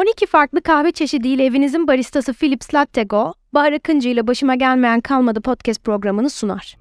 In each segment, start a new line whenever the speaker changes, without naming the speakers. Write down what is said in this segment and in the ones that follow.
12 farklı kahve çeşidiyle evinizin baristası Philips Latte Go, Bahar Akıncı ile Başıma Gelmeyen Kalmadı podcast programını sunar.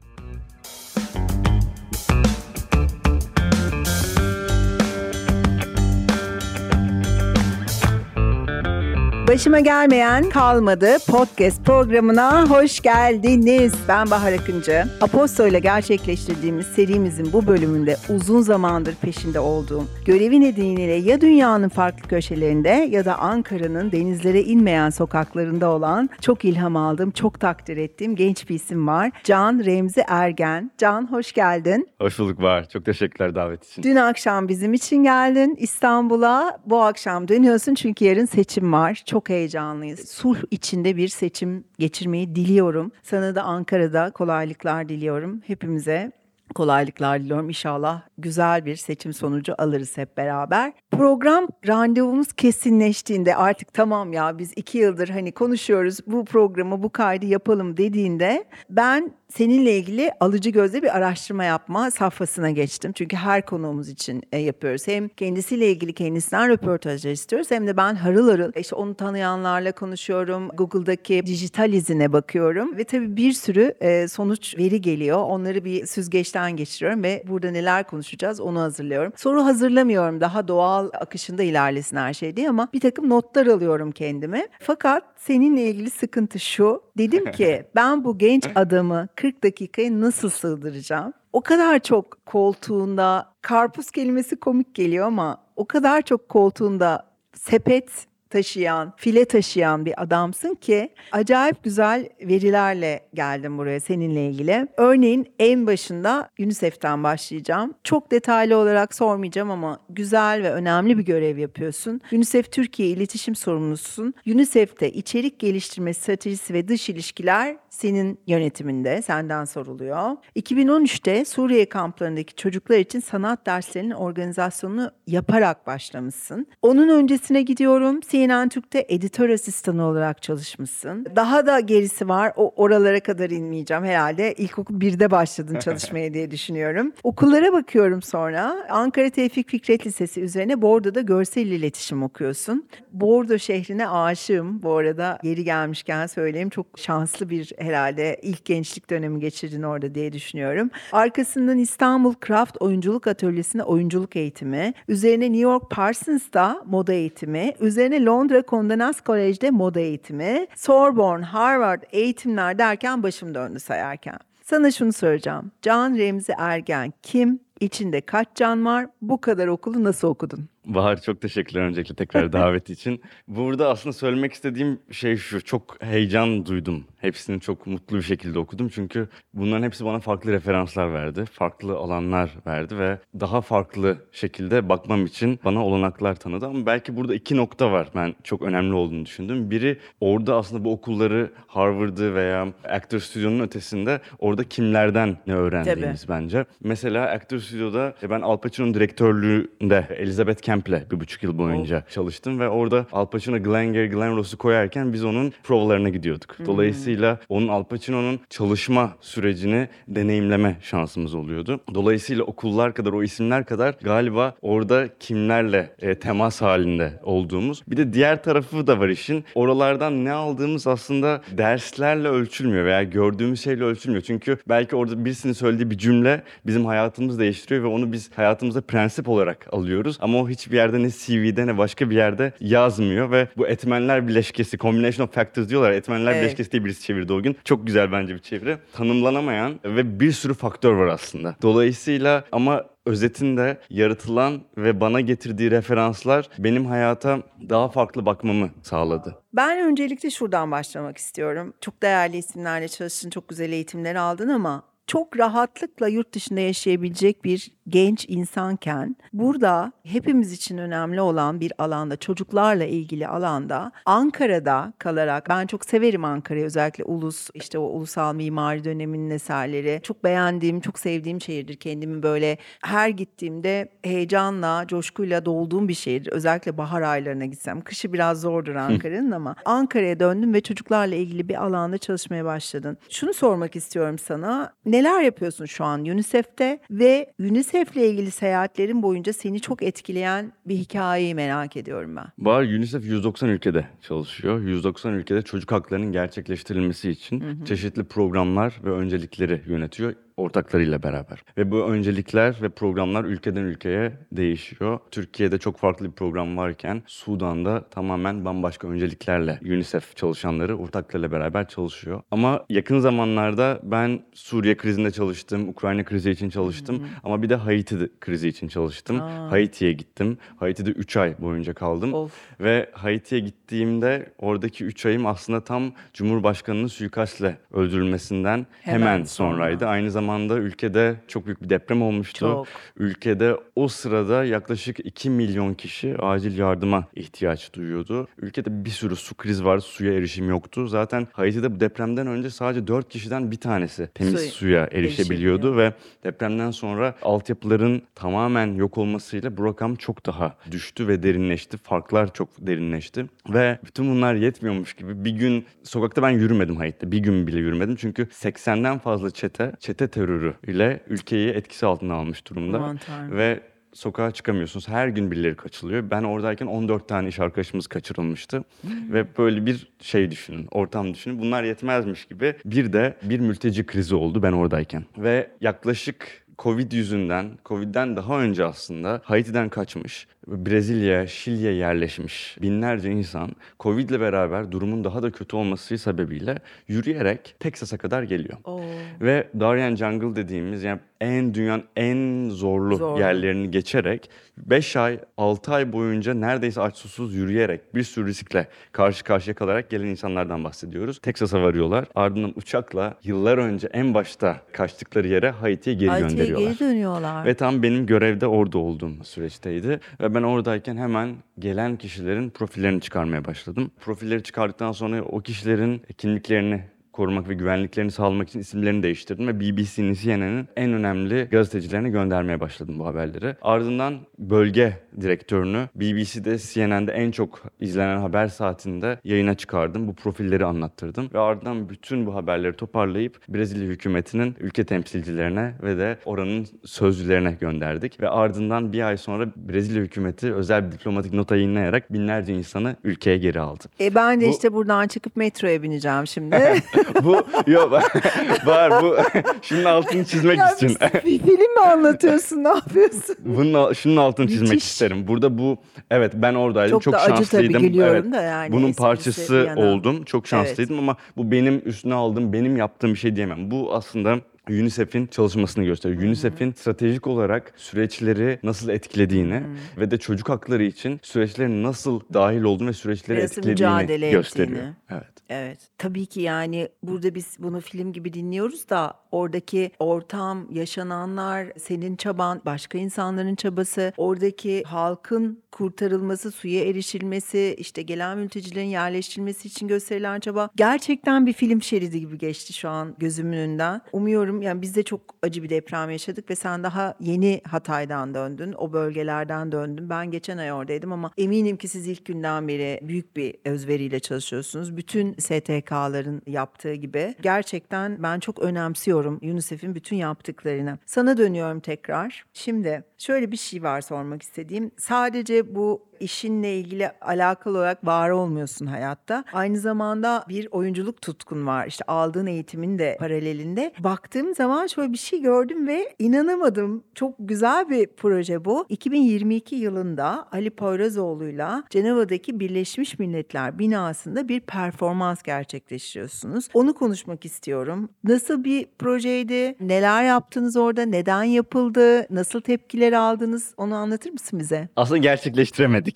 Başıma gelmeyen kalmadı podcast programına hoş geldiniz. Ben Bahar Akıncı. Aposto ile gerçekleştirdiğimiz serimizin bu bölümünde uzun zamandır peşinde olduğum, görevi nedeniyle ya dünyanın farklı köşelerinde ya da Ankara'nın denizlere inmeyen sokaklarında olan çok ilham aldığım, çok takdir ettiğim genç bir isim var. Can Remzi Ergen. Can hoş geldin.
Hoş bulduk var. Çok teşekkürler davet için.
Dün akşam bizim için geldin İstanbul'a. Bu akşam dönüyorsun çünkü yarın seçim var. Çok çok heyecanlıyız. Sulh içinde bir seçim geçirmeyi diliyorum. Sana da Ankara'da kolaylıklar diliyorum. Hepimize kolaylıklar diliyorum. İnşallah güzel bir seçim sonucu alırız hep beraber. Program randevumuz kesinleştiğinde artık tamam ya biz iki yıldır hani konuşuyoruz bu programı bu kaydı yapalım dediğinde ben seninle ilgili alıcı gözle bir araştırma yapma safhasına geçtim. Çünkü her konuğumuz için e, yapıyoruz. Hem kendisiyle ilgili kendisinden röportajlar istiyoruz hem de ben harıl harıl işte onu tanıyanlarla konuşuyorum. Google'daki dijital izine bakıyorum ve tabii bir sürü e, sonuç veri geliyor. Onları bir süzgeçten geçiriyorum ve burada neler konuşacağız onu hazırlıyorum. Soru hazırlamıyorum daha doğal akışında ilerlesin her şey diye ama bir takım notlar alıyorum kendime. Fakat seninle ilgili sıkıntı şu. Dedim ki ben bu genç adamı 40 dakikaya nasıl sığdıracağım? O kadar çok koltuğunda karpuz kelimesi komik geliyor ama o kadar çok koltuğunda sepet taşıyan, file taşıyan bir adamsın ki acayip güzel verilerle geldim buraya seninle ilgili. Örneğin en başında UNICEF'ten başlayacağım. Çok detaylı olarak sormayacağım ama güzel ve önemli bir görev yapıyorsun. UNICEF Türkiye iletişim sorumlususun. UNICEF'te içerik geliştirme stratejisi ve dış ilişkiler senin yönetiminde, senden soruluyor. 2013'te Suriye kamplarındaki çocuklar için sanat derslerinin organizasyonunu yaparak başlamışsın. Onun öncesine gidiyorum. CNN Türk'te editör asistanı olarak çalışmışsın. Daha da gerisi var. O oralara kadar inmeyeceğim herhalde. İlkokul 1'de başladın çalışmaya diye düşünüyorum. Okullara bakıyorum sonra. Ankara Tevfik Fikret Lisesi üzerine Bordo'da görsel iletişim okuyorsun. Bordo şehrine aşığım. Bu arada yeri gelmişken söyleyeyim. Çok şanslı bir herhalde ilk gençlik dönemi geçirdin orada diye düşünüyorum. Arkasından İstanbul Craft Oyunculuk Atölyesi'nde oyunculuk eğitimi. Üzerine New York Parsons'da moda eğitimi. Üzerine Londra Condé Nast College'de moda eğitimi, Sorbonne, Harvard eğitimler derken başım döndü sayarken. Sana şunu soracağım. Can Remzi Ergen kim? İçinde kaç can var? Bu kadar okulu nasıl okudun?
Bahar çok teşekkürler öncelikle tekrar davet için. Burada aslında söylemek istediğim şey şu. Çok heyecan duydum. Hepsini çok mutlu bir şekilde okudum. Çünkü bunların hepsi bana farklı referanslar verdi. Farklı alanlar verdi ve daha farklı şekilde bakmam için bana olanaklar tanıdı. Ama belki burada iki nokta var ben çok önemli olduğunu düşündüm. Biri orada aslında bu okulları Harvard'ı veya Actor Studio'nun ötesinde orada kimlerden ne öğrendiğimiz Tabii. bence. Mesela Actor Studio'da ben Al Pacino'nun direktörlüğünde Elizabeth Camp'le bir buçuk yıl boyunca oh. çalıştım ve orada Al Pacino Glenn Gary Glenn Ross'u koyarken biz onun provalarına gidiyorduk. Hmm. Dolayısıyla onun Al Pacino'nun çalışma sürecini deneyimleme şansımız oluyordu. Dolayısıyla okullar kadar o isimler kadar galiba orada kimlerle e, temas halinde olduğumuz. Bir de diğer tarafı da var işin. Oralardan ne aldığımız aslında derslerle ölçülmüyor veya gördüğümüz şeyle ölçülmüyor. Çünkü belki orada birisinin söylediği bir cümle bizim hayatımızı değiştiriyor ve onu biz hayatımıza prensip olarak alıyoruz. Ama o hiç hiçbir yerde ne CV'de ne başka bir yerde yazmıyor ve bu etmenler bileşkesi, combination of factors diyorlar. Etmenler evet. bileşkesi diye birisi çevirdi o gün. Çok güzel bence bir çeviri. Tanımlanamayan ve bir sürü faktör var aslında. Dolayısıyla ama özetinde yaratılan ve bana getirdiği referanslar benim hayata daha farklı bakmamı sağladı.
Ben öncelikle şuradan başlamak istiyorum. Çok değerli isimlerle çalıştın, çok güzel eğitimler aldın ama çok rahatlıkla yurt dışında yaşayabilecek bir genç insanken burada hepimiz için önemli olan bir alanda çocuklarla ilgili alanda Ankara'da kalarak ben çok severim Ankara'yı özellikle ulus işte o ulusal mimari döneminin eserleri. Çok beğendiğim çok sevdiğim şehirdir kendimi böyle. Her gittiğimde heyecanla coşkuyla dolduğum bir şehir özellikle bahar aylarına gitsem. Kışı biraz zordur Ankara'nın ama Ankara'ya döndüm ve çocuklarla ilgili bir alanda çalışmaya başladın. Şunu sormak istiyorum sana. Neler yapıyorsun şu an UNICEF'te ve UNICEF UNICEF'le ilgili seyahatlerin boyunca seni çok etkileyen bir hikayeyi merak ediyorum ben.
Var UNICEF 190 ülkede çalışıyor. 190 ülkede çocuk haklarının gerçekleştirilmesi için çeşitli programlar ve öncelikleri yönetiyor ortaklarıyla beraber. Ve bu öncelikler ve programlar ülkeden ülkeye değişiyor. Türkiye'de çok farklı bir program varken Sudan'da tamamen bambaşka önceliklerle UNICEF çalışanları ortaklarıyla beraber çalışıyor. Ama yakın zamanlarda ben Suriye krizinde çalıştım, Ukrayna krizi için çalıştım ama bir de Haiti krizi için çalıştım. Haiti'ye gittim. Haiti'de 3 ay boyunca kaldım.
Of.
Ve Haiti'ye gittiğimde oradaki 3 ayım aslında tam Cumhurbaşkanı'nın suikastle öldürülmesinden
Hemen
hemen,
sonra.
sonraydı. Aynı zamanda ülkede çok büyük bir deprem olmuştu.
Çok.
Ülkede o sırada yaklaşık 2 milyon kişi acil yardıma ihtiyaç duyuyordu. Ülkede bir sürü su krizi vardı, suya erişim yoktu. Zaten Haiti'de bu depremden önce sadece 4 kişiden bir tanesi temiz
Suya
suya erişebiliyordu
erişebiliyor.
ve depremden sonra altyapıların tamamen yok olmasıyla bu rakam çok daha düştü ve derinleşti. Farklar çok derinleşti ve bütün bunlar yetmiyormuş gibi bir gün sokakta ben yürümedim Haiti'de. Bir gün bile yürümedim çünkü 80'den fazla çete, çete terörü ile ülkeyi etkisi altına almış durumda.
Aman Tanrım.
Ve sokağa çıkamıyorsunuz. Her gün birileri kaçırılıyor. Ben oradayken 14 tane iş arkadaşımız kaçırılmıştı. Ve böyle bir şey düşünün, ortam düşünün. Bunlar yetmezmiş gibi bir de bir mülteci krizi oldu ben oradayken. Ve yaklaşık Covid yüzünden, Covid'den daha önce aslında Haiti'den kaçmış, Brezilya, Şili'ye yerleşmiş binlerce insan Covid'le beraber durumun daha da kötü olması sebebiyle yürüyerek Texas'a kadar geliyor.
Oo.
Ve Darien Jungle dediğimiz yani en dünyanın en zorlu
Zorlu.
yerlerini geçerek 5 ay 6 ay boyunca neredeyse aç susuz yürüyerek bir sürü riskle karşı karşıya kalarak gelen insanlardan bahsediyoruz. Texas'a varıyorlar. Ardından uçakla yıllar önce en başta kaçtıkları yere Haiti'ye geri
Haiti'ye
gönderiyorlar.
geri dönüyorlar.
Ve tam benim görevde orada olduğum süreçteydi. Ve ben oradayken hemen gelen kişilerin profillerini çıkarmaya başladım. Profilleri çıkardıktan sonra o kişilerin kimliklerini korumak ve güvenliklerini sağlamak için isimlerini değiştirdim ve BBC'nin, CNN'in en önemli gazetecilerine göndermeye başladım bu haberleri. Ardından bölge direktörünü BBC'de, CNN'de en çok izlenen haber saatinde yayına çıkardım. Bu profilleri anlattırdım ve ardından bütün bu haberleri toparlayıp Brezilya hükümetinin ülke temsilcilerine ve de oranın sözcülerine gönderdik. Ve ardından bir ay sonra Brezilya hükümeti özel bir diplomatik nota yayınlayarak binlerce insanı ülkeye geri aldı.
E ben de
Bu-
işte buradan çıkıp metroya bineceğim şimdi.
bu yok var bu şunun altını çizmek
Ya
için.
bir film mi anlatıyorsun? Ne yapıyorsun?
Bunun şunun altını çizmek
Müthiş.
isterim. Burada bu evet ben oradaydım.
Çok
Çok,
da acı tabii,
şanslıydım. evet.
da yani
Bunun parçası oldum. Çok şanslıydım ama bu benim üstüne aldığım, benim yaptığım bir şey diyemem. Bu aslında UNICEF'in çalışmasını gösteriyor. UNICEF'in stratejik olarak süreçleri nasıl etkilediğini ve de çocuk hakları için süreçlerin nasıl dahil olduğunu ve süreçleri
Nasıl
etkilediğini gösteriyor.
ettiğini.
Evet.
Evet. Tabii ki yani burada biz bunu film gibi dinliyoruz da oradaki ortam, yaşananlar, senin çaban, başka insanların çabası, oradaki halkın kurtarılması, suya erişilmesi, işte gelen mültecilerin yerleştirilmesi için gösterilen çaba gerçekten bir film şeridi gibi geçti şu an gözümün önünden. Umuyorum yani biz de çok acı bir deprem yaşadık ve sen daha yeni Hatay'dan döndün, o bölgelerden döndün. Ben geçen ay oradaydım ama eminim ki siz ilk günden beri büyük bir özveriyle çalışıyorsunuz. Bütün STK'ların yaptığı gibi. Gerçekten ben çok önemsiyorum UNICEF'in bütün yaptıklarını. Sana dönüyorum tekrar. Şimdi şöyle bir şey var sormak istediğim. Sadece bu işinle ilgili alakalı olarak var olmuyorsun hayatta. Aynı zamanda bir oyunculuk tutkun var. İşte aldığın eğitimin de paralelinde. Baktığım zaman şöyle bir şey gördüm ve inanamadım. Çok güzel bir proje bu. 2022 yılında Ali Poyrazoğlu'yla Ceneva'daki Birleşmiş Milletler binasında bir performans gerçekleştiriyorsunuz. Onu konuşmak istiyorum. Nasıl bir projeydi? Neler yaptınız orada? Neden yapıldı? Nasıl tepkiler aldınız? Onu anlatır mısın bize?
Aslında gerçekleştiremedik.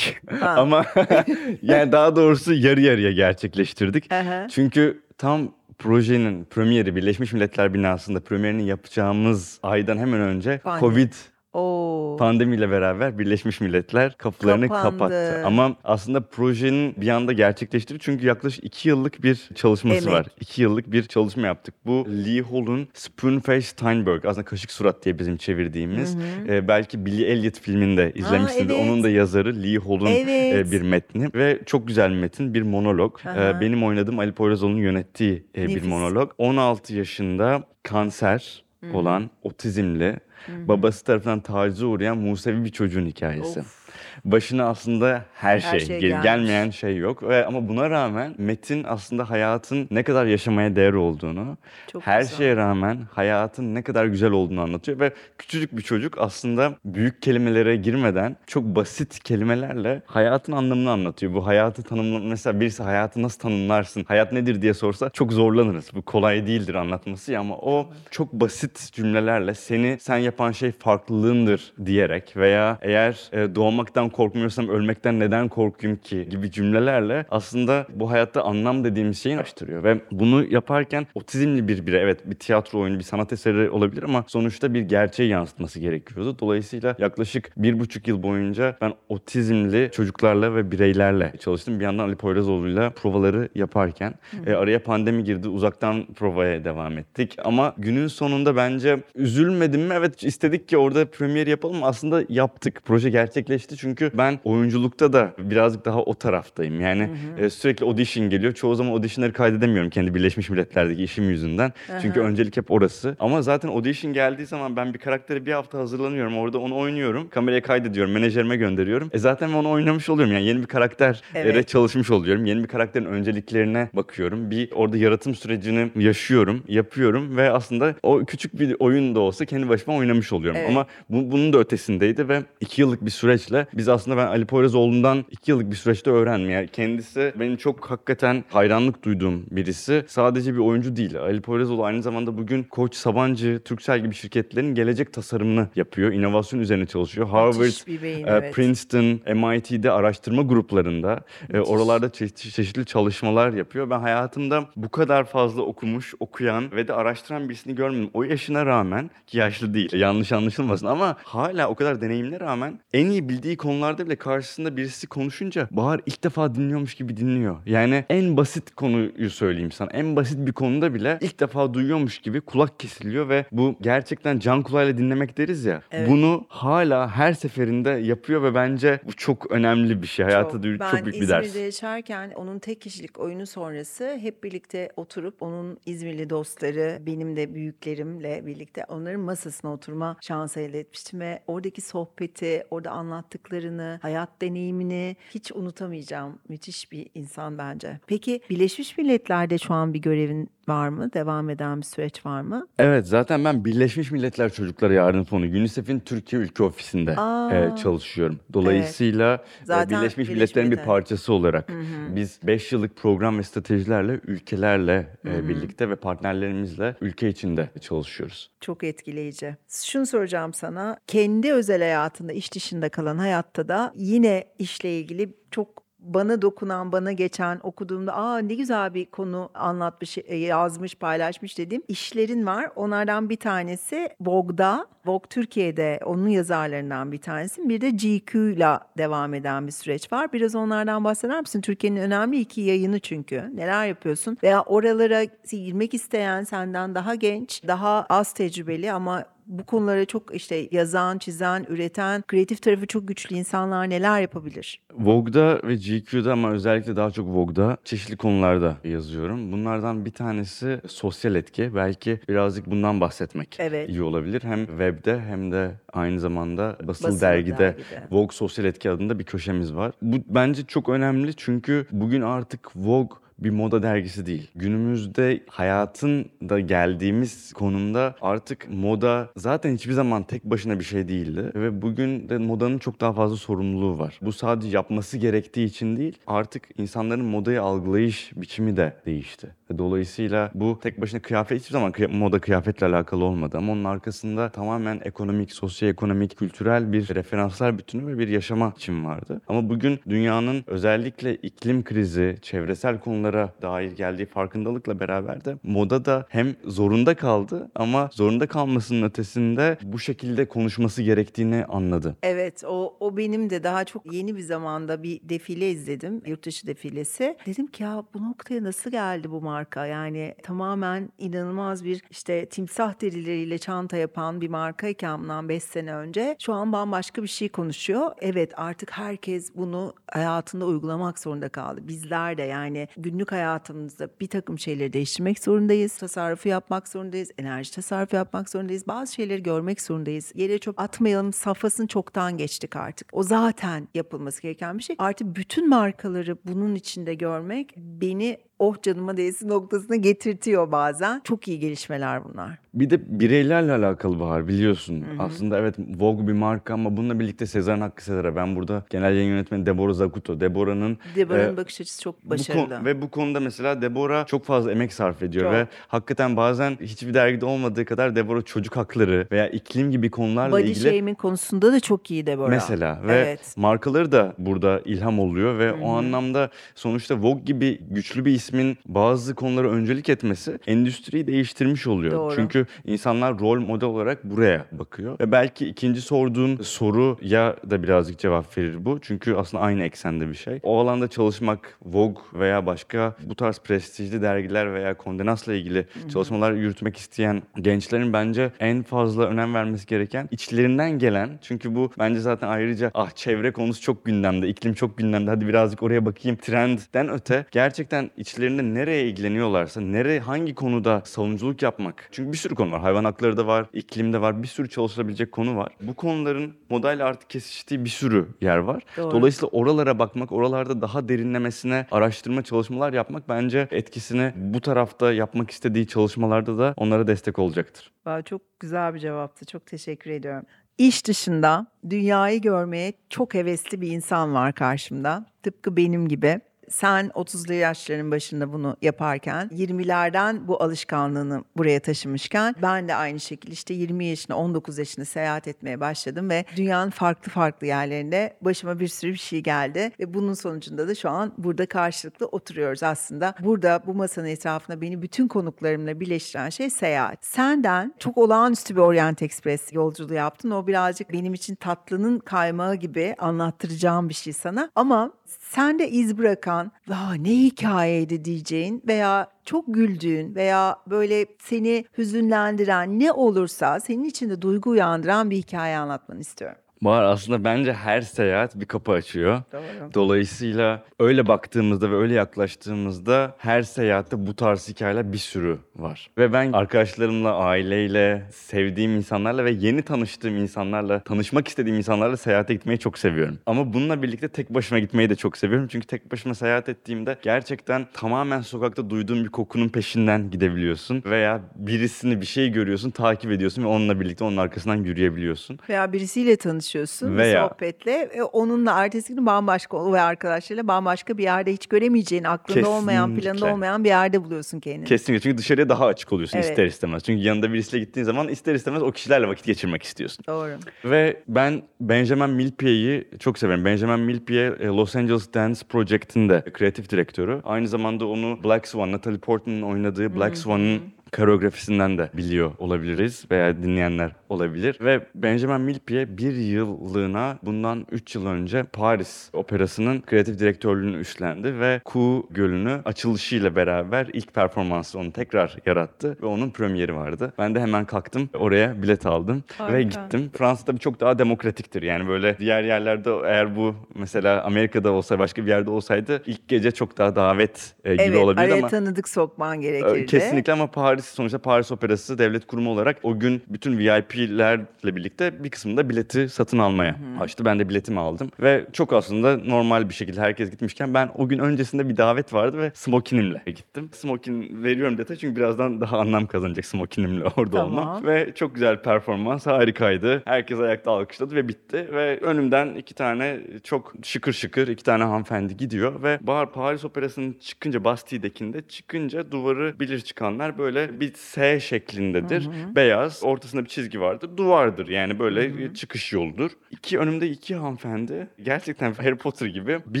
Ha.
Ama yani daha doğrusu yarı yarıya gerçekleştirdik. Çünkü tam projenin premieri Birleşmiş Milletler binasında premierini yapacağımız aydan hemen önce
Pandemi.
Covid
Oo.
pandemiyle beraber Birleşmiş Milletler kapılarını
Kapandı.
kapattı. Ama aslında projenin bir anda gerçekleştirdi çünkü yaklaşık iki yıllık bir çalışması
Emek.
var. İki yıllık bir çalışma yaptık. Bu Lee Hall'un Spoonface Steinberg aslında kaşık surat diye bizim çevirdiğimiz e, belki Billy Elliot filminde izlemişsiniz.
evet.
Onun da yazarı Lee Hall'un
Evet.
e, bir metni ve çok güzel bir metin, bir monolog. E, benim oynadığım Ali Poyrazoğlu'nun yönettiği e, bir monolog. 16 yaşında kanser olan otizmli Babası tarafından tacize uğrayan Musevi bir çocuğun hikayesi.
Of.
Başına aslında her,
Her
şey,
şey
gel-
gelmiş.
gelmeyen şey yok ve ama buna rağmen Metin aslında hayatın ne kadar yaşamaya değer olduğunu,
Çok
her
güzel.
şeye rağmen hayatın ne kadar güzel olduğunu anlatıyor ve küçücük bir çocuk aslında büyük kelimelere girmeden çok basit kelimelerle hayatın anlamını anlatıyor. Bu hayatı tanımla mesela birisi hayatı nasıl tanımlarsın, hayat nedir diye sorsa çok zorlanırız. Bu kolay değildir anlatması ama o çok basit cümlelerle seni sen yapan şey farklılığındır diyerek veya eğer e, doğmaktan korkmuyorsam ölmekten neden korkayım ki gibi cümlelerle aslında bu hayatta anlam dediğimiz şeyi araştırıyor ve bunu yaparken otizmli bir birey evet bir tiyatro oyunu bir sanat eseri olabilir ama sonuçta bir gerçeği yansıtması gerekiyordu. Dolayısıyla yaklaşık bir buçuk yıl boyunca ben otizmli çocuklarla ve bireylerle çalıştım. Bir yandan Ali Poyrazoğlu'yla provaları yaparken e, araya pandemi girdi uzaktan provaya devam ettik. Ama günün sonunda bence üzülmedim mi? Evet istedik ki orada premier yapalım aslında yaptık. Proje gerçekleşti çünkü ben oyunculukta da birazcık daha o taraftayım. Yani e, sürekli audition geliyor. Çoğu zaman auditionları kaydedemiyorum kendi Birleşmiş Milletler'deki işim yüzünden. Çünkü öncelik hep orası. Ama zaten audition geldiği zaman ben bir karaktere bir hafta hazırlanıyorum. Orada onu oynuyorum. Kameraya kaydediyorum. Menajerime gönderiyorum. E zaten onu oynamış oluyorum. Yani yeni bir karakter
Evet.
çalışmış oluyorum. Yeni bir karakterin önceliklerine bakıyorum. Bir orada yaratım sürecini yaşıyorum, yapıyorum ve aslında o küçük bir oyun da olsa kendi başıma oynamış oluyorum.
Evet.
Ama bu, bunun da ötesindeydi ve iki yıllık bir süreçle biz aslında ben Ali Poyrazoğlu'ndan iki yıllık bir süreçte öğrendim. Yani kendisi benim çok hakikaten hayranlık duyduğum birisi. Sadece bir oyuncu değil. Ali Poyrazoğlu aynı zamanda bugün Koç, Sabancı, Turkcell gibi şirketlerin gelecek tasarımını yapıyor. İnovasyon üzerine çalışıyor. Harvard,
beyin,
e,
evet.
Princeton, MIT'de araştırma gruplarında e, oralarda çeşitli, çeşitli çalışmalar yapıyor. Ben hayatımda bu kadar fazla okumuş, okuyan ve de araştıran birisini görmedim. O yaşına rağmen ki yaşlı değil yanlış anlaşılmasın ama hala o kadar deneyimine rağmen en iyi bildiği konularda bile karşısında birisi konuşunca Bahar ilk defa dinliyormuş gibi dinliyor. Yani en basit konuyu söyleyeyim sana. En basit bir konuda bile ilk defa duyuyormuş gibi kulak kesiliyor ve bu gerçekten can kulağıyla dinlemek deriz ya.
Evet.
Bunu hala her seferinde yapıyor ve bence bu çok önemli bir şey. Hayata çok,
ben
çok büyük bir
İzmir'de
ders.
yaşarken onun tek kişilik oyunu sonrası hep birlikte oturup onun İzmirli dostları, benim de büyüklerimle birlikte onların masasına oturma şansı elde etmiştim ve oradaki sohbeti, orada anlattıklarını, hayat deneyimini hiç unutamayacağım. Müthiş bir insan bence. Peki Birleşmiş Milletler'de şu an bir görevin var mı? Devam eden bir süreç var mı?
Evet zaten ben Birleşmiş Milletler Çocuklara Yardım Fonu UNICEF'in Türkiye Ülke Ofisi'nde e, çalışıyorum. Dolayısıyla e,
Zaten
Birleşmiş
Birleşmiş
Milletler'in bir parçası olarak biz 5 yıllık program ve stratejilerle ülkelerle e, birlikte ve partnerlerimizle ülke içinde çalışıyoruz.
Çok etkileyici. Şunu soracağım sana. Kendi özel hayatında, iş dışında kalan hayatta da yine işle ilgili çok bana dokunan, bana geçen okuduğumda aa ne güzel bir konu anlatmış, e, yazmış, paylaşmış dediğim işlerin var. Onlardan bir tanesi Vogue'da, Vogue Türkiye'de onun yazarlarından bir tanesi. Bir de GQ'la devam eden bir süreç var. Biraz onlardan bahseder misin? Türkiye'nin önemli iki yayını çünkü. Neler yapıyorsun? Veya oralara girmek isteyen senden daha genç, daha az tecrübeli ama bu konulara çok işte yazan, çizen, üreten, kreatif tarafı çok güçlü insanlar neler yapabilir?
Vogue'da ve GQ'da ama özellikle daha çok Vogue'da çeşitli konularda yazıyorum. Bunlardan bir tanesi sosyal etki. Belki birazcık bundan bahsetmek
Evet.
iyi olabilir. Hem webde hem de aynı zamanda basılı,
Basılı
dergide,
dergide.
Vogue Sosyal Etki adında bir köşemiz var. Bu bence çok önemli çünkü bugün artık Vogue bir moda dergisi değil. Günümüzde hayatın da geldiğimiz konumda artık moda zaten hiçbir zaman tek başına bir şey değildi. Ve bugün de modanın çok daha fazla sorumluluğu var. Bu sadece yapması gerektiği için değil, artık insanların modayı algılayış biçimi de değişti. Dolayısıyla bu tek başına kıyafet hiçbir zaman kıya- moda kıyafetle alakalı olmadı. Ama onun arkasında tamamen ekonomik, sosyoekonomik, kültürel bir referanslar bütünü ve bir yaşama biçimi vardı. Ama bugün dünyanın özellikle iklim krizi, çevresel konulara dair geldiği farkındalıkla beraber de moda da hem zorunda kaldı ama zorunda kalmasının ötesinde bu şekilde konuşması gerektiğini anladı.
Evet o, o benim de daha çok yeni bir zamanda bir defile izledim. Yurt dışı defilesi. Dedim ki ya bu noktaya nasıl geldi bu marka? Yani tamamen inanılmaz bir işte timsah derileriyle çanta yapan bir markayken bundan 5 sene önce şu an bambaşka bir şey konuşuyor. Evet artık herkes bunu hayatında uygulamak zorunda kaldı. Bizler de yani günlük günlük hayatımızda bir takım şeyleri değiştirmek zorundayız. Tasarrufu yapmak zorundayız. Enerji tasarrufu yapmak zorundayız. Bazı şeyleri görmek zorundayız. Yere çöp atmayalım safhasını çoktan geçtik artık. O zaten yapılması gereken bir şey. Artık bütün markaları bunun içinde görmek beni oh canıma değsin noktasına getirtiyor bazen. Çok iyi gelişmeler bunlar.
Bir de bireylerle alakalı Bahar biliyorsun. Aslında evet Vogue bir marka ama bununla birlikte Sezar'ın Hakkı Sezar'a ben burada genel yayın yönetmeni Deborah Zakuto. Deborah'ın
Deborah'ın
e,
bakış açısı çok
bu
başarılı.
kon- ve bu konuda mesela Deborah çok fazla emek sarf ediyor
Çok.
ve hakikaten bazen hiçbir dergide olmadığı kadar Deborah çocuk hakları veya iklim gibi konularla
Body
ilgili
shaming konusunda da çok iyi Deborah.
Mesela ve
Evet.
markaları da burada ilham oluyor ve o anlamda sonuçta Vogue gibi güçlü bir ismin bazı konulara öncelik etmesi endüstriyi değiştirmiş oluyor.
Doğru.
Çünkü insanlar rol model olarak buraya bakıyor ve belki ikinci sorduğun soruya da birazcık cevap verir bu. Çünkü aslında aynı eksende bir şey. O alanda çalışmak Vogue veya başka bu tarz prestijli dergiler veya Kondenas'la ilgili çalışmalar yürütmek isteyen gençlerin bence en fazla önem vermesi gereken içlerinden gelen çünkü bu bence zaten ayrıca ah çevre konusu çok gündemde, iklim çok gündemde hadi birazcık oraya bakayım trendden öte gerçekten içlerinde nereye ilgileniyorlarsa, nereye hangi konuda savunuculuk yapmak. Çünkü bir sürü konu var. Hayvan hakları da var, iklimde var, bir sürü çalışılabilecek konu var. Bu konuların modayla artık kesiştiği bir sürü yer var.
Doğru.
Dolayısıyla oralara bakmak, oralarda daha derinlemesine araştırma çalışmalar yapmak bence etkisini bu tarafta yapmak istediği çalışmalarda da onlara destek olacaktır.
Çok güzel bir cevaptı. Çok teşekkür ediyorum. İş dışında dünyayı görmeye çok hevesli bir insan var karşımda. Tıpkı benim gibi. Sen 30'lu yaşların başında bunu yaparken 20'lerden bu alışkanlığını buraya taşımışken ben de aynı şekilde işte 20 yaşında 19 yaşında seyahat etmeye başladım ve dünyanın farklı farklı yerlerinde başıma bir sürü bir şey geldi ve bunun sonucunda da şu an burada karşılıklı oturuyoruz aslında. Burada bu masanın etrafında beni bütün konuklarımla birleştiren şey seyahat. Senden çok olağanüstü bir Orient Express yolculuğu yaptın. O birazcık benim için tatlının kaymağı gibi anlattıracağım bir şey sana. Ama sende iz bırakan, "Vaa ne hikayeydi diyeceğin veya çok güldüğün veya böyle seni hüzünlendiren ne olursa senin içinde duygu uyandıran bir hikaye anlatmanı istiyorum.
Var aslında bence her seyahat bir kapı açıyor.
Doğru.
Dolayısıyla öyle baktığımızda ve öyle yaklaştığımızda her seyahatte bu tarz hikayeler bir sürü var. Ve ben arkadaşlarımla, aileyle, sevdiğim insanlarla ve yeni tanıştığım insanlarla, tanışmak istediğim insanlarla seyahate gitmeyi çok seviyorum. Ama bununla birlikte tek başıma gitmeyi de çok seviyorum. Çünkü tek başıma seyahat ettiğimde gerçekten tamamen sokakta duyduğum bir kokunun peşinden gidebiliyorsun. Veya birisini bir şey görüyorsun, takip ediyorsun ve onunla birlikte onun arkasından yürüyebiliyorsun.
Veya birisiyle tanışıyorsun
Veya-
sohbetle ve onunla ertesi gün bambaşka ve arkadaşlarıyla bambaşka bir yerde hiç göremeyeceğin, aklında olmayan, planında
Kesinlikle.
olmayan bir yerde buluyorsun kendini.
Kesinlikle çünkü dışarıya daha açık oluyorsun
Evet.
ister istemez. Çünkü yanında birisiyle gittiğin zaman ister istemez o kişilerle vakit geçirmek istiyorsun.
Doğru.
Ve ben Benjamin Millepied'i çok severim. Benjamin Millepied e, Los Angeles Dance Project'in de kreatif direktörü. Aynı zamanda onu Black Swan, Natalie Portman'ın oynadığı Black Swan'ın koreografisinden de biliyor olabiliriz veya dinleyenler olabilir. Ve Benjamin Millepied bir yıllığına bundan 3 yıl önce Paris Operası'nın kreatif direktörlüğünü üstlendi ve Ku Gölü'nü açılışıyla beraber ilk performansı onu tekrar yarattı ve onun premieri vardı. Ben de hemen kalktım oraya bilet aldım ve
Harika.
gittim. Fransa tabii çok daha demokratiktir. Yani böyle diğer yerlerde eğer bu mesela Amerika'da olsa başka bir yerde olsaydı ilk gece çok daha davet e, gibi
Evet,
olabilirdi
araya
ama
tanıdık sokman gerekirdi.
Kesinlikle ama Paris sonuçta Paris Operası devlet kurumu olarak o gün bütün VIP'lerle birlikte bir kısmında bileti satın almaya açtı. Ben de biletimi aldım ve çok aslında normal bir şekilde herkes gitmişken ben o gün öncesinde bir davet vardı ve smokinimle gittim. Smokin veriyorum detay çünkü birazdan daha anlam kazanacak smokinimle orada
Tamam.
olmak ve çok güzel performans harikaydı. Herkes ayakta alkışladı ve bitti ve önümden iki tane çok şıkır şıkır iki tane hanımefendi gidiyor ve Bahar Paris Operası'nın çıkınca Bastide'kinde çıkınca duvarı bilir çıkanlar böyle bir S şeklindedir. Beyaz ortasında bir çizgi vardır. Duvardır yani böyle çıkış yoludur. İki önümde iki hanımefendi gerçekten Harry Potter gibi bir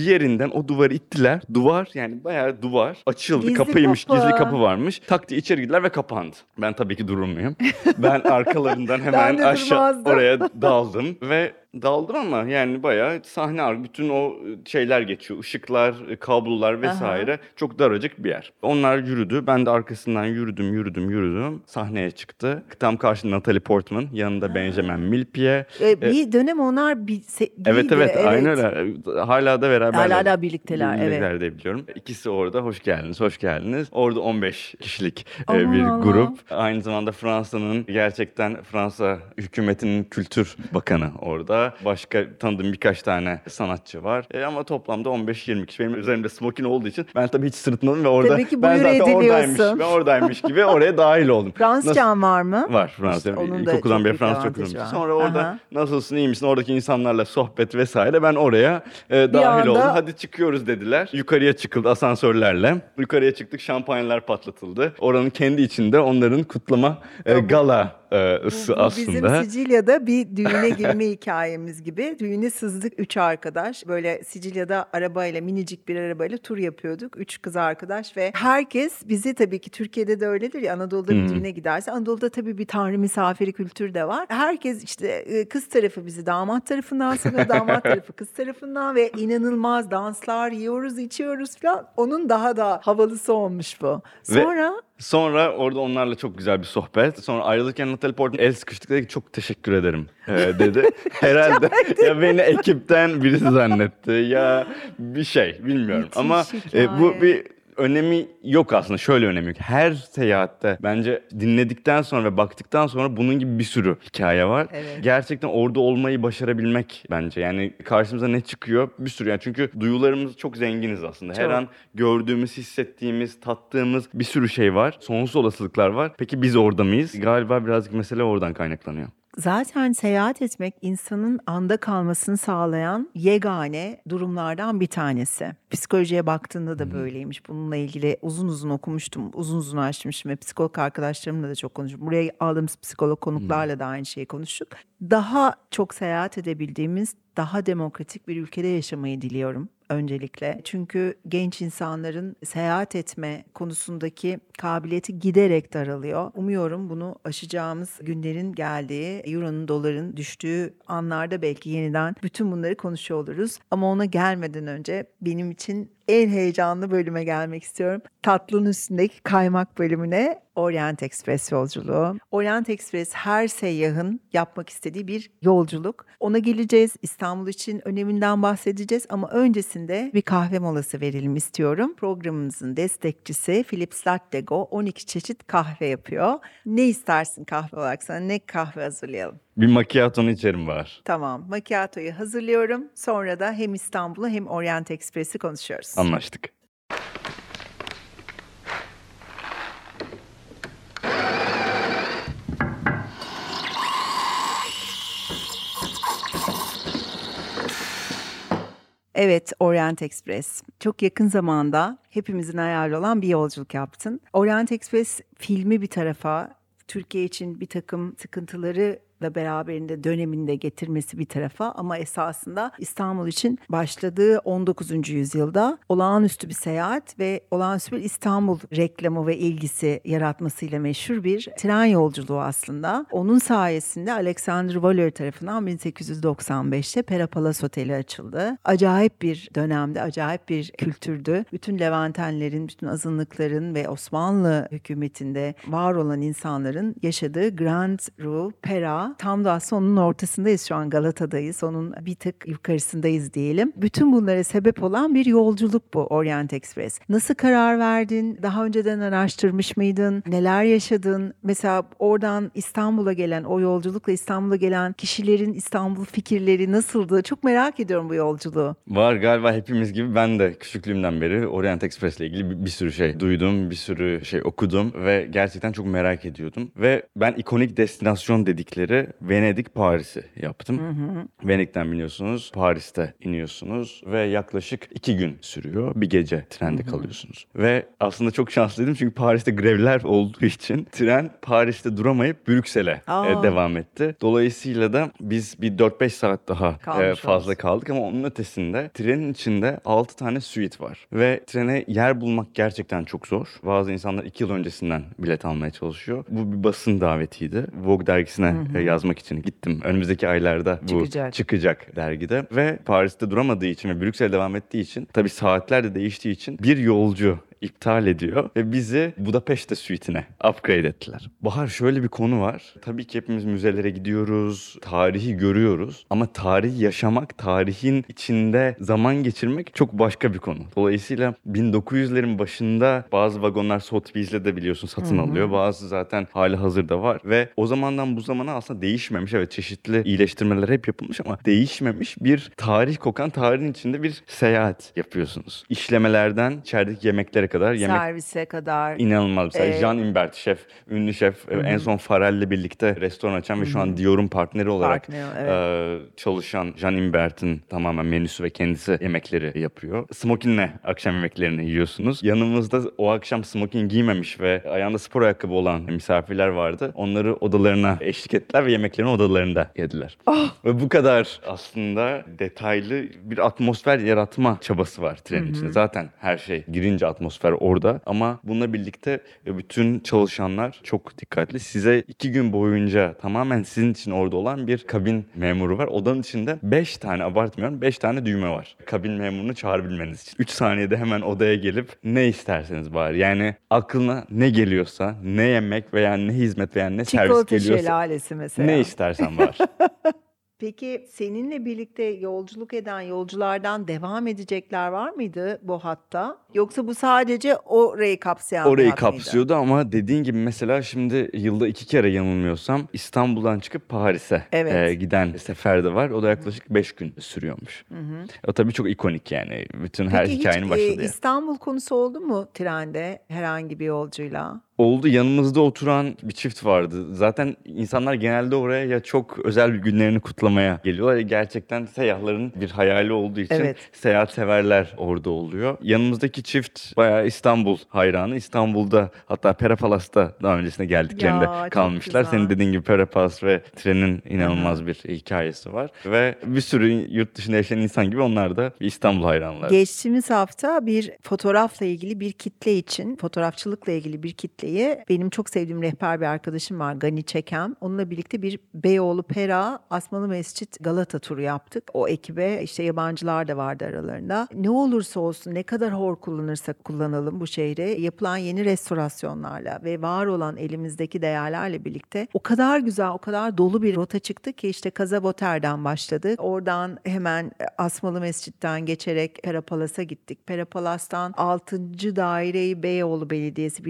yerinden o duvarı ittiler. Duvar yani bayağı duvar açıldı
Gizli
kapıymış
kapı.
gizli kapı varmış. Tak diye içeri girdiler ve kapandı. Ben tabii ki durur muyum? Ben arkalarından hemen aşağı oraya daldım ve daldım ama yani bayağı sahne bütün o şeyler geçiyor. Işıklar, kablolar vesaire. Çok daracık bir yer. Onlar yürüdü. Ben de arkasından yürüdüm, yürüdüm, yürüdüm. Sahneye çıktı. Tam karşında Natalie Portman, yanında Benjamin Millepied.
Ee, bir dönem onlar bir
Evet
biriydi,
evet, aynı öyle. Hala da beraberler.
Hala da birlikteler, evet.
Birlikteler de biliyorum. İkisi orada hoş geldiniz, hoş geldiniz. Orada 15 kişilik e,
Aman
bir
Allah'ım.
grup. Aynı zamanda Fransa'nın gerçekten Fransa hükümetinin kültür bakanı orada. Başka tanıdığım birkaç tane sanatçı var. E, ama toplamda 15-20 kişi. Benim üzerimde smokin olduğu için ben tabii hiç sırıtmadım ve orada
Tabii ki
ben zaten oradaymış, ben oradaymış gibi oraya dahil oldum.
Fransızcan var mı?
Var Fransızca.
İşte onun da
İlkokuldan
çok
beri Fransızca okudum. Sonra orada
Aha.
nasılsın iyi misin oradaki insanlarla sohbet vesaire ben oraya e, dahil
anda-
oldum. Hadi çıkıyoruz dediler. Yukarıya çıkıldı asansörlerle. Yukarıya çıktık şampanyalar patlatıldı. Oranın kendi içinde onların kutlama e, gala e, ısı
Bu- bu
aslında.
Bizim Sicilya'da bir düğüne girme hikayemiz gibi. Düğüne sızdık üç arkadaş. Böyle Sicilya'da arabayla minicik bir arabayla tur yapıyorduk. Üç kız arkadaş ve herkes bizi tabii ki Türkiye'de de öyledir ya Anadolu'da bir düğüne giderse. Anadolu'da tabii bir tanrı misafiri kültürü de var. Herkes işte e, kız tarafı bizi damat tarafından sanıyor. damat tarafı kız tarafından ve inanılmaz danslar yiyoruz içiyoruz falan. Onun daha da havalısı olmuş bu.
Ve-
Sonra
orada onlarla çok güzel bir sohbet. Sonra ayrılırken Natalie Portman el sıkıştık dedi ki çok teşekkür ederim e, dedi. Herhalde ya beni ekipten birisi zannetti ya bir şey bilmiyorum.
Müthiş
Ama e, bu bir önemi yok aslında. Şöyle önemi yok. Her seyahatte bence dinledikten sonra ve baktıktan sonra bunun gibi bir sürü hikaye var.
Evet.
Gerçekten orada olmayı başarabilmek bence. Yani karşımıza ne çıkıyor? Bir sürü yani çünkü duyularımız çok zenginiz aslında. Her
Çok.
an gördüğümüz, hissettiğimiz, tattığımız bir sürü şey var. Sonsuz olasılıklar var. Peki biz orada mıyız? Galiba birazcık mesele oradan kaynaklanıyor.
Zaten seyahat etmek insanın anda kalmasını sağlayan yegane durumlardan bir tanesi. Psikolojiye baktığında da böyleymiş. Bununla ilgili uzun uzun okumuştum, uzun uzun açmıştım ve psikolog arkadaşlarımla da çok konuştum. Buraya aldığımız psikolog konuklarla da aynı şeyi konuştuk. Daha çok seyahat edebildiğimiz, daha demokratik bir ülkede yaşamayı diliyorum öncelikle. Çünkü genç insanların seyahat etme konusundaki kabiliyeti giderek daralıyor. Umuyorum bunu aşacağımız günlerin geldiği, euronun doların düştüğü anlarda belki yeniden bütün bunları konuşuyor oluruz. Ama ona gelmeden önce benim için en heyecanlı bölüme gelmek istiyorum. Tatlının üstündeki kaymak bölümüne Orient Express yolculuğu. Orient Express her seyyahın yapmak istediği bir yolculuk. Ona geleceğiz. İstanbul için öneminden bahsedeceğiz ama öncesinde bir kahve molası verelim istiyorum. Programımızın destekçisi Philips Latte Go 12 çeşit kahve yapıyor. Ne istersin kahve olarak sana? Ne kahve hazırlayalım?
Bir macchiato'nun içerim var.
Tamam, macchiato'yu hazırlıyorum. Sonra da hem İstanbul'u hem Orient Express'i konuşuyoruz.
Anlaştık.
Evet, Orient Express. Çok yakın zamanda hepimizin hayali olan bir yolculuk yaptın. Orient Express filmi bir tarafa, Türkiye için bir takım sıkıntıları da beraberinde döneminde getirmesi bir tarafa ama esasında İstanbul için başladığı 19. yüzyılda olağanüstü bir seyahat ve olağanüstü bir İstanbul reklamı ve ilgisi yaratmasıyla meşhur bir tren yolculuğu aslında. Onun sayesinde Alexander Waller tarafından 1895'te Pera Palace Oteli açıldı. Acayip bir dönemde, acayip bir kültürdü. Bütün Levantenlerin, bütün azınlıkların ve Osmanlı hükümetinde var olan insanların yaşadığı Grand Rue Pera tam da aslında onun ortasındayız şu an Galata'dayız. Onun bir tık yukarısındayız diyelim. Bütün bunlara sebep olan bir yolculuk bu Orient Express. Nasıl karar verdin? Daha önceden araştırmış mıydın? Neler yaşadın? Mesela oradan İstanbul'a gelen, o yolculukla İstanbul'a gelen kişilerin İstanbul fikirleri nasıldı? Çok merak ediyorum bu yolculuğu.
Var galiba hepimiz gibi ben de küçüklüğümden beri Orient Express ile ilgili bir, bir sürü şey duydum, bir sürü şey okudum ve gerçekten çok merak ediyordum. Ve ben ikonik destinasyon dedikleri Venedik Paris'i yaptım. Venedik'ten biniyorsunuz, Paris'te iniyorsunuz ve yaklaşık iki gün sürüyor. Bir gece trende kalıyorsunuz. Ve aslında çok şanslıydım çünkü Paris'te grevler olduğu için tren Paris'te duramayıp Brüksel'e e, devam etti. Dolayısıyla da biz bir 4-5 saat daha e, fazla
oluruz.
kaldık ama onun ötesinde trenin içinde 6 tane suite var. Ve trene yer bulmak gerçekten çok zor. Bazı insanlar 2 yıl öncesinden bilet almaya çalışıyor. Bu bir basın davetiydi. Vogue dergisine e, yazmak için gittim. Önümüzdeki aylarda bu
Çıkacak.
çıkacak dergide ve Paris'te duramadığı için ve Brüksel'de devam ettiği için tabii saatler de değiştiği için bir yolcu iptal ediyor ve bizi Budapeşte suite'ine upgrade ettiler. Bahar şöyle bir konu var. Tabii ki hepimiz müzelere gidiyoruz, tarihi görüyoruz ama tarihi yaşamak, tarihin içinde zaman geçirmek çok başka bir konu. Dolayısıyla 1900'lerin başında bazı vagonlar Sotheby's'le de biliyorsun satın alıyor. Bazı zaten hali hazırda var ve o zamandan bu zamana aslında değişmemiş. Evet çeşitli iyileştirmeler hep yapılmış ama değişmemiş bir tarih kokan tarihin içinde bir seyahat yapıyorsunuz. İşlemelerden içerideki yemeklere kadar yemek
Servise kadar.
İnanılmaz. Mesela
Ee,
Jean Imbert şef, ünlü şef. En son Farrell'le birlikte restoran açan ve şu an Dior'un partneri olarak
Partneri, evet.
e, çalışan Jean Imbert'in tamamen menüsü ve kendisi yemekleri yapıyor. Smokin'le akşam yemeklerini yiyorsunuz. Yanımızda o akşam smokin giymemiş ve ayağında spor ayakkabı olan misafirler vardı. Onları odalarına eşlik ettiler ve yemeklerini odalarında yediler.
Ah!
Ve bu kadar aslında detaylı bir atmosfer yaratma çabası var trenin içinde. Zaten her şey girince atmosfer orada ama bununla birlikte bütün çalışanlar çok dikkatli. Size iki gün boyunca tamamen sizin için orada olan bir kabin memuru var. Odanın içinde 5 tane abartmıyorum 5 tane düğme var. Kabin memurunu çağırabilmeniz için. 3 saniyede hemen odaya gelip ne isterseniz bari. Yani aklına ne geliyorsa ne yemek veya ne hizmet veya ne servis
Çikolata
geliyorsa
şelalesi mesela.
ne istersen var.
Peki seninle birlikte yolculuk eden yolculardan devam edecekler var mıydı bu hatta? Yoksa bu sadece orayı kapsayan
Orayı
hat mıydı?
kapsıyordu ama dediğin gibi mesela şimdi yılda iki kere yanılmıyorsam İstanbul'dan çıkıp Paris'e
Evet.
e, giden sefer de var. O da yaklaşık 5 gün sürüyormuş. O tabii çok ikonik yani. Bütün her
Peki hiç,
hikayenin
e,
başladığı. yer.
İstanbul konusu oldu mu trende herhangi bir yolcuyla?
Oldu yanımızda oturan bir çift vardı. Zaten insanlar genelde oraya ya çok özel bir günlerini kutlamaya geliyorlar gerçekten seyyahların bir hayali olduğu için
Evet.
seyahat severler orada oluyor. Yanımızdaki çift bayağı İstanbul hayranı. İstanbul'da hatta Pera Palas'ta daha öncesinde geldiklerinde
Ya,
kalmışlar. Senin dediğin gibi Pera Palas ve trenin inanılmaz bir hikayesi var. Ve bir sürü yurt dışında yaşayan insan gibi onlar da İstanbul hayranları.
Geçtiğimiz hafta bir fotoğrafla ilgili bir kitle için, fotoğrafçılıkla ilgili bir kitleyi benim çok sevdiğim rehber bir arkadaşım var Gani Çekem. Onunla birlikte bir Beyoğlu Pera Asmalı Mescit Galata turu yaptık. O ekibe işte yabancılar da vardı aralarında. Ne olursa olsun ne kadar hor kullanırsak kullanalım bu şehri yapılan yeni restorasyonlarla ve var olan elimizdeki değerlerle birlikte o kadar güzel, o kadar dolu bir rota çıktı ki işte Kazaboter'den başladı. Oradan hemen e, Asmalı Mescid'den geçerek Perapalas'a gittik. Perapalas'tan 6. daireyi Beyoğlu Belediyesi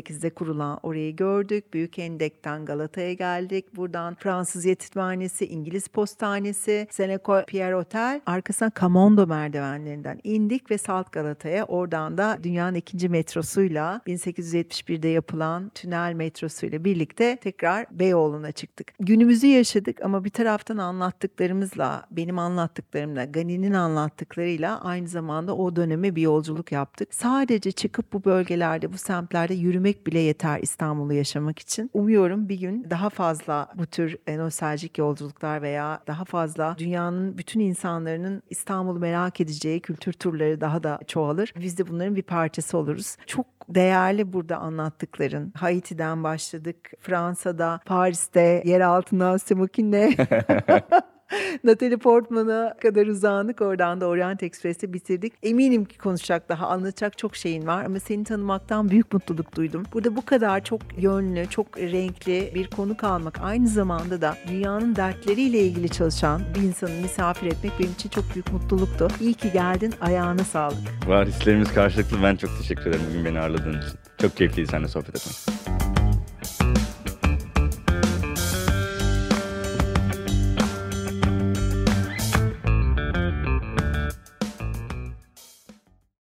1858'de kurulan orayı gördük. Büyük Hendek'ten Galata'ya geldik. Buradan Fransız Yetimhanesi, İngiliz Postanesi, Seneco Pierre Hotel, arkasından Kamondo merdivenlerinden indik ve Salt Galata'ya. Oradan da dünyanın ikinci metrosuyla 1871'de yapılan tünel metrosuyla birlikte tekrar Beyoğlu'na çıktık. Günümüzü yaşadık ama bir taraftan anlattıklarımızla, benim anlattıklarımla, Gani'nin anlattıklarıyla aynı zamanda o döneme bir yolculuk yaptık. Sadece çıkıp bu bölgelerde, bu semtlerde yürümek bile yeter İstanbul'u yaşamak için. Umuyorum bir gün daha fazla bu tür e, nostaljik yolculuklar veya daha fazla dünyanın bütün insanların İstanbul'u merak edeceği kültür turları daha da çoğalır. Biz de bunların bir parçası oluruz. Çok değerli burada anlattıkların. Haiti'den başladık. Fransa'da, Paris'te yer altından smokinle Natalie Portman'a kadar uzandık. Oradan da Orient Express'i bitirdik. Eminim ki konuşacak daha, anlatacak çok şeyin var ama seni tanımaktan büyük mutluluk duydum. Burada bu kadar çok yönlü, çok renkli bir konu kalmak aynı zamanda da dünyanın dertleriyle ilgili çalışan bir insanı misafir etmek benim için çok büyük mutluluktu. İyi ki geldin. Ayağına sağlık.
Var hislerimiz karşılıklı. Ben çok teşekkür ederim bugün beni ağırladığın için. Çok keyifliydi seninle sohbet etmek.